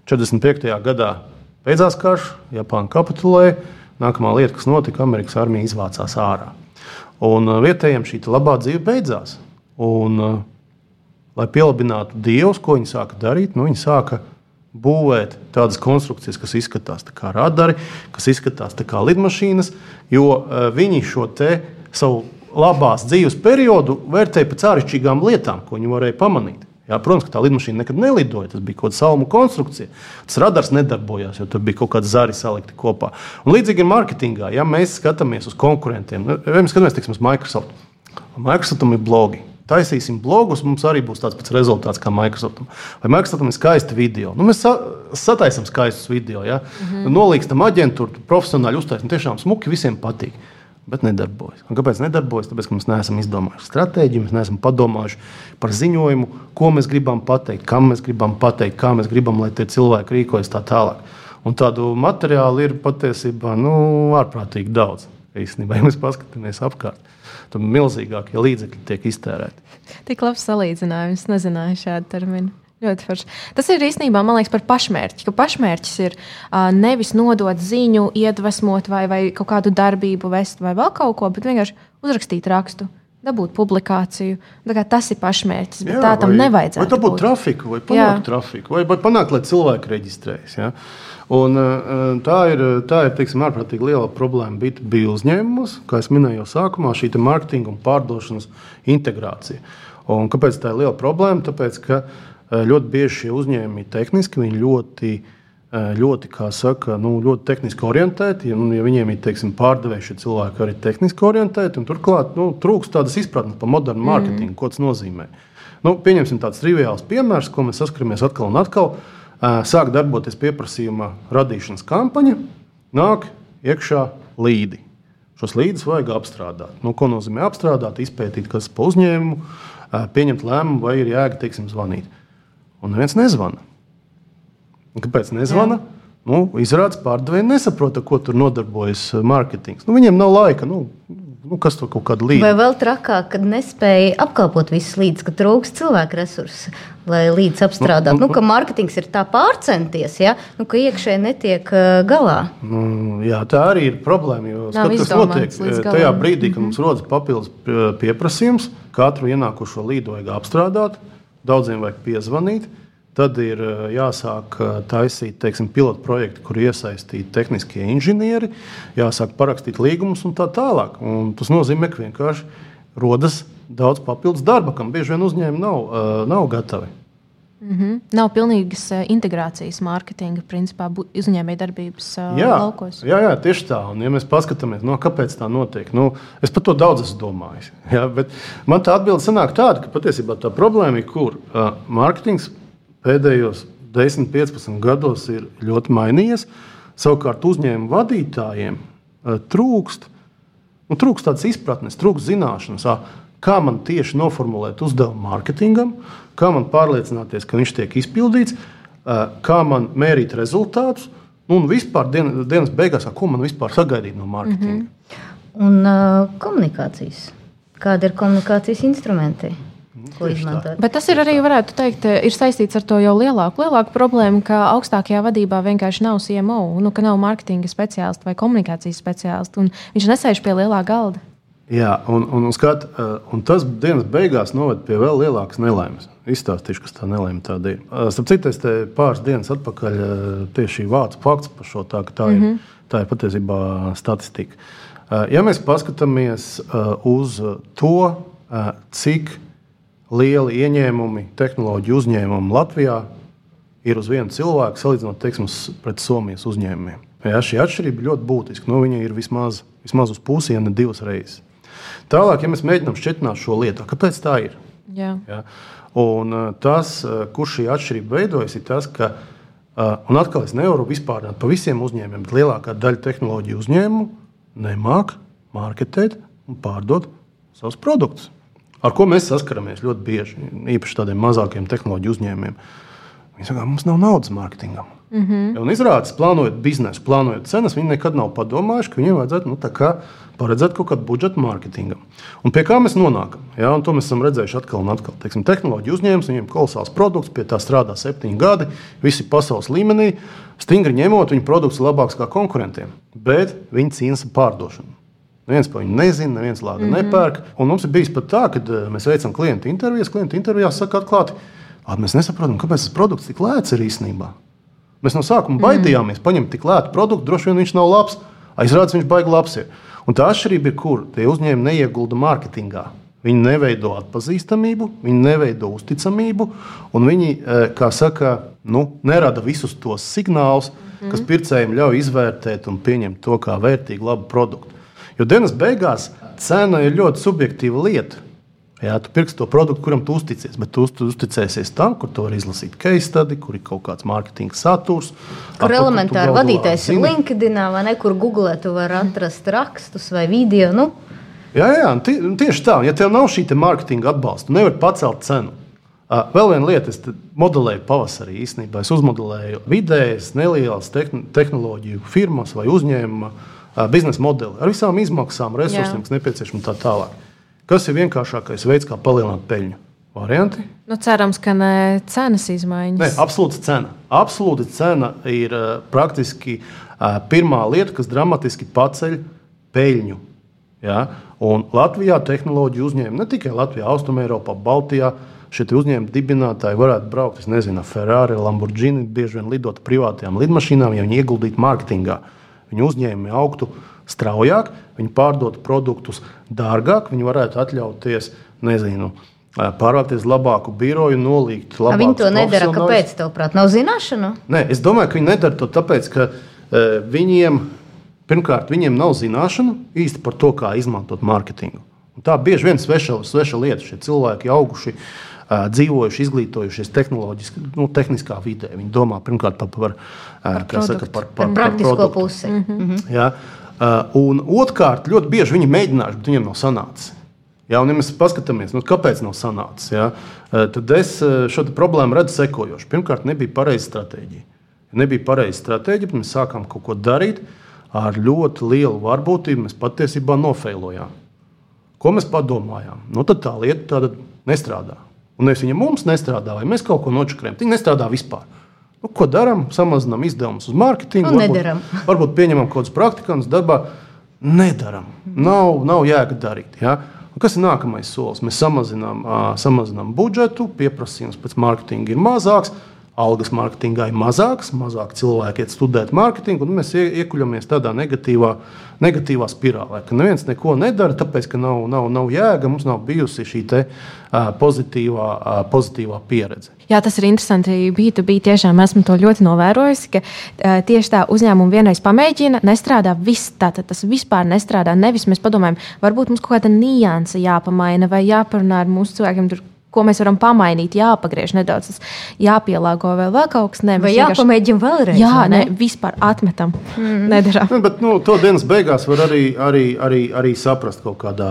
45. Uh, gadā beidzās karš, Japāna kapitulēja. Nākamā lieta, kas notika, Amerikas armija izvācās ārā. Un uh, vietējiem šī labā dzīve beidzās. Un, uh, lai pielabinātu dievus, ko viņi sāka darīt, nu, viņi sāka būvēt tādas konstrukcijas, kas izskatās kā radari, kas izskatās kā lidmašīnas, jo uh, viņi šo savu labās dzīves periodu vērtēja pēc āršķirīgām lietām, ko viņi varēja pamanīt. Jā, protams, ka tā lidmašīna nekad nelidoja. Tas bija kaut kāda salmu konstrukcija. Tas radars nedarbojās, jo tur bija kaut kāda zari salikti kopā. Un līdzīgi ir mārketingā. Ja mēs skatāmies uz konkurentiem, nu, ja mēs skatāmies teiksim, uz Microsoft, Microsoftam ir blogi. Taisīsim blogus, mums arī būs tāds pats rezultāts kā Microsoftam. Vai Microsoftam ir skaisti video? Nu, mēs sa sataisām skaistus video, ja? mm -hmm. nolīgstam aģentūru, profesionāli uztaisām. Tiešām smuki visiem patīk bet nedarbojas. Un kāpēc nedarbojas? Tāpēc, ka mēs neesam izdomājuši stratēģiju, mēs neesam padomājuši par ziņojumu, ko mēs gribam pateikt, kam mēs gribam pateikt, kā mēs gribam, lai tie cilvēki rīkojas tā tālāk. Un tādu materiālu ir patiesībā nu, ārprātīgi daudz. Īstenībā, ja mēs paskatāmies apkārt, tad milzīgākie līdzekļi tiek iztērēti. Tik labs salīdzinājums, nezināju šādu terminu. Ļoti forši. Tas ir īstenībā liekas, par pašmērķi. Ka pašmērķis ir uh, nevis nodot ziņu, iedvesmot vai, vai kaut kādu darbību vest vai vēl kaut ko, bet vienkārši uzrakstīt rakstu. Dabūt publikāciju. Tas ir pašmērķis. Jā, tā tam vai, nevajadzētu. Vai dabūt trafiku, vai panākt Jā. trafiku, vai, panākt, lai cilvēki reģistrējas. Ja? Un, tā ir, tā ir teiksim, ārprātīgi liela problēma B2B uzņēmumos, kā jau minēju sākumā, šī mārketinga un pārdošanas integrācija. Un kāpēc tā ir liela problēma? Tāpēc, ka uh, ļoti bieži šie uzņēmumi tehniski, viņi ļoti, eh, ļoti, saka, nu, ļoti tehniski orientēti. Ja, nu, ja viņiem ir teiksim, pārdevēji šie cilvēki arī tehniski orientēti, un turklāt nu, trūkst tādas izpratnes par modernu mārketingu, mm. ko tas nozīmē. Nu, pieņemsim tādu triviālu piemēru, ko mēs saskaramies atkal un atkal. Eh, sāk darboties pieprasījuma radīšanas kampaņa, nāk iekšā līdi. Šos līdzekļus vajag apstrādāt. Nu, ko nozīmē apstrādāt, izpētīt, kas ir pa uzņēmumu, pieņemt lēmumu, vai ir jēga teiksim, zvanīt un neviens nezvana. Un kāpēc nezvana? Jā. Nu, Izrādās, pārdevēji nesaprot, ko tur nodarbojas eh, mārketings. Nu, viņiem nav laika. Nu, nu, kas tur kaut kāda līnija? Vai vēl trakāk, kad nespēja apkalpot visus līdzekļus, ka trūkst cilvēku resursu, lai līdz apstrādātu. Nu, nu, nu, ka mārketings ir tā pārcenties, ja? nu, ka iekšēji netiek uh, galā. Nu, jā, tā arī ir problēma. Jo skat, kas notiek eh, tajā brīdī, kad -hmm. mums rodas papildus pieprasījums, katru ienākušo līdu vajag apstrādāt daudziem vajag piezvanīt. Tad ir eh, jāsāk eh, taisīt teiksim, pilotu projektu, kur iesaistīti tehniskie inženieri, jāsāk parakstīt līgumus un tā tālāk. Un tas nozīmē, ka vienkārši rodas daudz papildus darba, kam bieži vien uzņēmumi nav, eh, nav gatavi. Mm -hmm. Nav pilnīgas uh, integrācijas mārketinga, principā, uzņēmējdarbības uh, jā, laukos. Jā, jā, tieši tā. Un, ja mēs paskatāmies, no, kāpēc tā notiek, nu, es par to daudz esmu domājis. *laughs* Jā, man tā atbilde sanāk tāda, ka patiesībā tā problēma ir, kur uh, mārketings pēdējos 10, 15 gados ir ļoti mainījies. Savukārt uzņēmumu vadītājiem uh, trūkst, nu, trūkst tādas izpratnes, trūkst zināšanas, uh, kā man tieši noformulēt uzdevumu mārketingam, kā man pārliecināties, ka viņš tiek izpildīts, kā man mērīt rezultātus. Nu, un vispār dien, dienas beigās, ko man vispār sagaidīt no mārketinga? Mm -hmm. Un uh, komunikācijas. Kāda ir komunikācijas instrumenti? ko izmantot. Bet tas ir arī, varētu teikt, ir saistīts ar to jau lielāku, lielāku problēmu, ka augstākajā vadībā vienkārši nav CMO, nu, ka nav mārketinga speciālistu vai komunikācijas speciālistu, un viņš nesēž pie lielā galda. Jā, un, un, un, skat, uh, un tas dienas beigās noved pie vēl lielākas nelaimes. Izstāstīšu, kas tā nelaime tāda ir. Uh, starp citu, es te pāris dienas atpakaļ tieši vācu fakts par šo tā, ka tā, mm -hmm. ir, mhm. tā ir patiesībā statistika. Ja mēs paskatāmies uz to, cik lieli ieņēmumi tehnoloģiju uzņēmumu Latvijā ir uz vienu cilvēku, salīdzinot teiksim, pret Somijas uzņēmumiem. Ja, šī atšķirība ļoti būtiska. Nu, viņa ir vismaz, vismaz uz pusi, ja ne divas reizes. Tālāk, ja mēs mēģinām šķietināt šo lietu, kāpēc tā ir? Jā. Ja? Un uh, tas, uh, kur šī atšķirība veidojas, ir tas, ka, uh, un atkal es nevaru vispārināt pa visiem uzņēmumiem, bet lielākā daļa tehnoloģiju uzņēmumu nemāk marketēt un pārdot savus produktus. Ar ko mēs saskaramies ļoti bieži, īpaši tādiem mazākiem tehnoloģiju uzņēmumiem. Viņi saka, mums nav naudas mārketingam. Mm -hmm. Un izrādās, plānojot biznesu, plānojot cenas, viņi nekad nav padomājuši, ka viņiem vajadzētu nu, paredzēt kaut kādu budžetu mārketingam. Un pie kā mēs nonākam? Ja, to mēs esam redzējuši atkal un atkal. Teiksim, tehnoloģija uzņēmums, viņiem ir kolosāls produkts, pie tā strādā septiņi gadi, visi pasaules līmenī. Stingri ņemot, viņu produkts ir labāks kā konkurentiem, bet viņi cīnās par pārdošanu. Neviens par viņu nezina, neviens lāga mm -hmm. nepērk. Un mums ir bijis pat tā, ka eh, mēs veicam klientu intervijas. Klientu intervijās saka atklāti, mēs nesaprotam, kāpēc tas produkts tik lēts ir īstenībā. Mēs no sākuma mm. baidījāmies paņemt tik lētu produktu, droši vien viņš nav labs. Aizrādās, viņš baigi labs. Ir. Un tā atšķirība ir, kur tie uzņēmumi neiegulda mārketingā. Viņi neveido atpazīstamību, viņi neveido uzticamību, un viņi, e, kā saka, nu, nerada visus tos signālus, mm. kas pircējiem ļauj izvērtēt un pieņemt to kā vērtīgu, labu produktu. Jo dienas beigās cena ir ļoti subjektīva lieta. Jā, tu pirksi to produktu, kuram tu uzticies, bet tu, tu uzticēsies tam, kur tu vari izlasīt case study, kur ir kaut kāds mārketinga saturs. Kur elementāri vadītājs ir LinkedIn vai ne, kur Google tu vari atrast rakstus vai video. Nu. Jā, jā tie, tieši tā. Ja tev nav šī mārketinga atbalsta, tu nevari pacelt cenu. Vēl viena lieta, es modelēju pavasarī īstenībā. Es uzmodelēju vidējas, nelielas tehnoloģiju firmas vai uzņēmuma biznesa modeli ar visām izmaksām, resursiem, kas nepieciešami tā tālāk. Kas ir vienkāršākais veids, kā palielināt peļņu? Varianti? Nu, cerams, ka ne cenas izmaiņas. Nē, absolūta cena. Absolūta cena ir uh, praktiski uh, pirmā lieta, kas dramatiski paceļ peļņu. Ja? Un Latvijā tehnoloģiju uzņēmumi, ne tikai Latvijā, Austrumēropā, Baltijā, šie uzņēmumi dibinātāji varētu braukt, nezinu, Ferrari, Lamborghini, bieži vien lidot privātajām lidmašīnām, ja viņi ieguldītu mārketingā. Viņu uzņēmumi augtu straujāk, viņi pārdotu produktus dārgāk, viņi varētu atļauties, nezinu, pārvākties labāku biroju, nolikt labāk. Viņi to nedara, kāpēc? Tavuprāt, nav zināšanu? Nē, es domāju, ka viņi nedara to tāpēc, ka uh, viņiem, pirmkārt, viņiem nav zināšanu īsti par to, kā izmantot mārketingu. Un tā bieži vien sveša, sveša lieta, šie cilvēki auguši. Uh, dzīvojuši, izglītojušies tehnoloģiski, nu, tehniskā vidē. Viņi domā pirmkārt par, par, par, saka, par, par, par praktisko par pusi. Mm -hmm. ja? Uh, un otrkārt, ļoti bieži viņi mēģinājuši, bet viņiem nav sanācis. Ja, un, ja mēs paskatāmies, nu, kāpēc nav sanācis, ja, uh, tad es uh, šo problēmu redzu sekojoši. Pirmkārt, nebija pareiza stratēģija. Ja nebija pareiza stratēģija, mēs sākām kaut ko darīt ar ļoti lielu varbūtību. Mēs patiesībā nofeilojām. Ko mēs padomājām? Nu, tad tā lieta tāda nestrādā. Un nevis viņa mums nestrādā, vai mēs kaut ko nočakrējam. Viņa nestrādā vispār. Nu, ko darām? Samazinām izdevumus uz mārketingu. Nu, varbūt, *laughs* varbūt pieņemam kaut kādus praktikantus darbā. Nedaram. Nav, nav jēga darīt. Ja? Un kas ir nākamais solis? Mēs samazinām, uh, samazinām budžetu, pieprasījums pēc mārketinga ir mazāks, algas mārketingā ir mazākas, mazāk cilvēki iet studēt mārketingu, un mēs iekuļamies tādā negatīvā, negatīvā spirālē, ka neviens neko nedara, tāpēc, ka nav, nav, nav jēga, mums nav bijusi šī te, uh, pozitīvā, uh, pozitīvā pieredze. Jā, tas ir interesanti. B2B tiešām esmu to ļoti novērojusi, ka uh, tieši tā uzņēmuma vienreiz pamēģina, nestrādā viss, tātad tas vispār nestrādā. Nevis mēs padomājam, varbūt mums kaut kāda nianse jāpamaina vai jāparunā ar mūsu cilvēkiem. Tur, ko mēs varam pamainīt, jāpagriež nedaudz, jāpielāgo vēl, vēl kaut kas tāds. Vai jāpamēģina vēlreiz? Jā, ne, vispār atmetam. Mm. Nedarām. Ne, bet, nu, to dienas beigās var arī, arī, arī, arī saprast kaut kādā,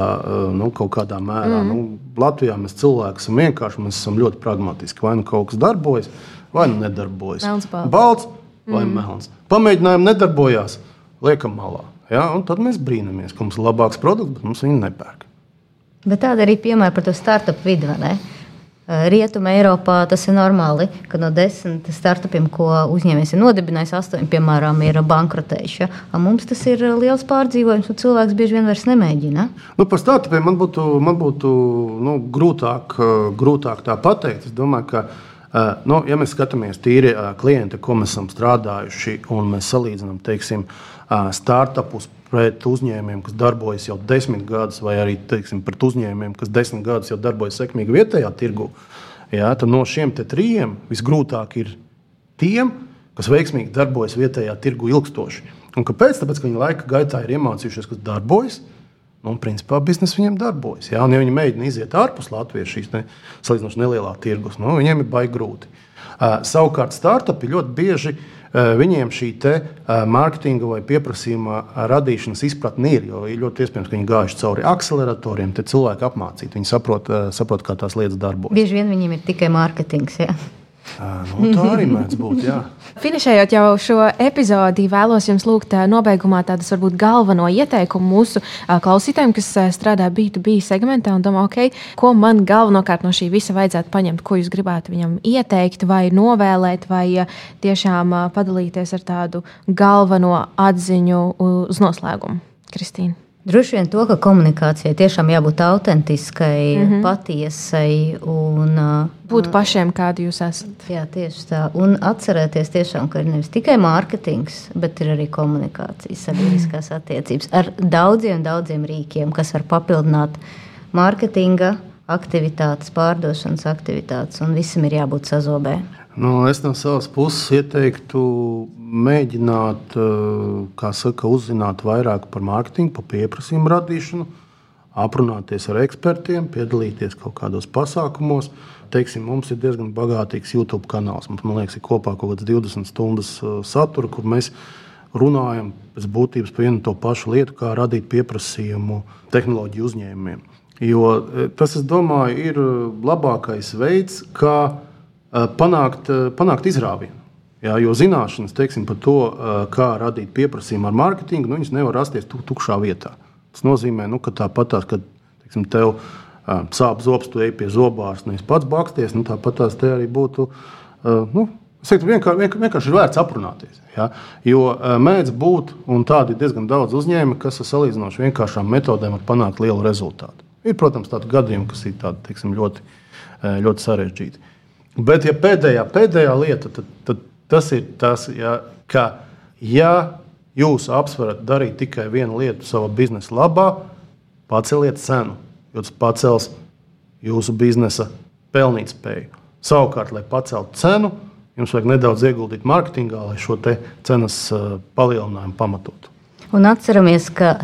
nu, kaut kādā mērā. Mm. Nu, Latvijā mēs cilvēki esam vienkārši, mēs esam ļoti pragmatiski. Vai nu kaut kas darbojas, vai nu nedarbojas. Melns, balts. balts vai mm. melns. Pamēģinājumi nedarbojās, liekam malā. Ja? Un tad mēs brīnamies, ka mums ir labāks produkts, bet mums viņi nepērk. Bet tāda arī piemēra par to startup vidi. Rietumē Eiropā tas ir normāli, ka no desmit startupiem, ko uzņēmējs ir nodibinājis, astoņi, piemēram, ir bankrotējuši. Mums tas ir liels pārdzīvojums, un cilvēks bieži vien vairs nemēģina. Nu, par startupiem man būtu, man būtu nu, grūtāk, grūtāk tā pateikt. Es domāju, ka nu, ja mēs skatāmies tīri klienti, ko mēs esam strādājuši, un mēs salīdzinām, teiksim, startupus pret uzņēmumiem, kas darbojas jau desmit gadus, vai arī teiksim, pret uzņēmumiem, kas desmit gadus jau darbojas sekmīgi vietējā tirgu. Jā, no šiem trim visgrūtāk ir tiem, kas veiksmīgi darbojas vietējā tirgu ilgstoši. Un kāpēc? Tāpēc, ka viņi laika gaitā ir iemācījušies, kas darbojas. Nu, principā biznesa viņiem darbojas. Jā, un, ja viņi mēģina iziet ārpus Latvijas šīs ne, salīdzinoši nelielā tirgus, nu, viņiem ir baigi grūti. Uh, savukārt, startupi ļoti bieži uh, viņiem šī eh, mārketinga vai pieprasījuma radīšanas izpratne ir. Jo ļoti iespējams, ka viņi gājuši cauri akceleratoriem, te cilvēki apmācīti. Viņi saprot, eh, saprot, kā tās lietas darbojas. Bieži vien viņiem ir tikai mārketings. Ja? Nu, tā arī mēdz būt. Jā. *laughs* Finišējot jau šo epizodi, vēlos jums lūgt nobeigumā tādas varbūt galveno ieteikumu mūsu klausītājiem, kas strādā B2B segmentā un domā, okay, ko man galvenokārt no šī visa vajadzētu paņemt, ko jūs gribētu viņam ieteikt, vai novēlēt, vai tiešām padalīties ar tādu galveno atziņu uz noslēgumu. Kristīna. Droši vien to, ka komunikācijai tiešām jābūt autentiskai, mm -hmm. patiesai un būt pašiem, kādi jūs esat. Jā, tieši tā. Un atcerēties, tiešām, ka ir nevis tikai mārketings, bet ir arī komunikācija, sabiedriskās attiecības ar daudziem, daudziem rīkiem, kas var papildināt mārketinga aktivitātes, pārdošanas aktivitātes, un visam ir jābūt sazobē. Nu, es no savas puses ieteiktu mēģināt eh, saka, uzzināt vairāk par mārketingu, par pieprasījumu radīšanu, aprunāties ar ekspertiem, piedalīties kaut kādos pasākumos. Teiksim, mums ir diezgan bagātīgs YouTube kanāls. Mums, man liekas, ir kopā kaut kāds 20 stundas eh, satura, kur mēs runājam pēc būtības par vienu to pašu lietu, kā radīt pieprasījumu tehnoloģiju uzņēmumiem. Jo eh, tas, es domāju, ir labākais veids, kā panākt, eh, panākt izrāvienu. Jā, jo zināšanas teiksim, par to, eh, kā radīt pieprasījumu ar mārketingu, nu, nevar rasties tuk, tukšā vietā. Tas nozīmē, nu, ka tāpat tās, kad teiksim, tev sāp zobs, tu ej pie zobārsta, nevis pats baksties. Nu, tāpat tās te arī būtu. Nu, Es teiktu, vienkārši, vienkārši, vienkārši ir vērts aprunāties. Ja? Jo mēdz būt, un tādi ir diezgan daudz uzņēmumu, kas ar salīdzinoši vienkāršām metodēm var panākt lielu rezultātu. Ir, protams, tādi gadījumi, kas ir tādi, teiksim, ļoti, ļoti sarežģīti. Bet, ja pēdējā, pēdējā lieta, tad, tad tas ir tas, ja, ka, ja jūs apsverat darīt tikai vienu lietu savā biznesa labā, paceliet cenu, jo tas pacels jūsu biznesa pelnītspēju. Savukārt, lai paceltu cenu, jums vajag nedaudz ieguldīt mārketingā, lai šo cenas uh, palielinājumu pamatotu. Un atceramies, ka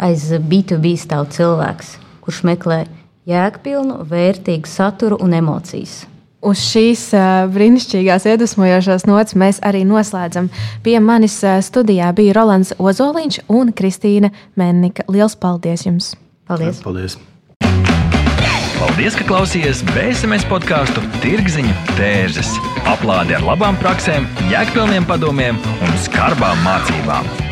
aiz B2B stāv cilvēks, kurš meklē jēgpilnu, vērtīgu saturu un emocijas. Uz šīs uh, brīnišķīgās, iedvesmojošās nots mēs arī noslēdzam. Pie manis uh, studijā bija Rolands Ozoliņš un Kristīna Mennika. Lielas paldies jums! Paldies! paldies. Paldies, ka klausījāties BSMS podkāstu Tirziņu tērzes. Aplādi ar labām praktiskām, jēgpilniem padomiem un skarbām mācībām.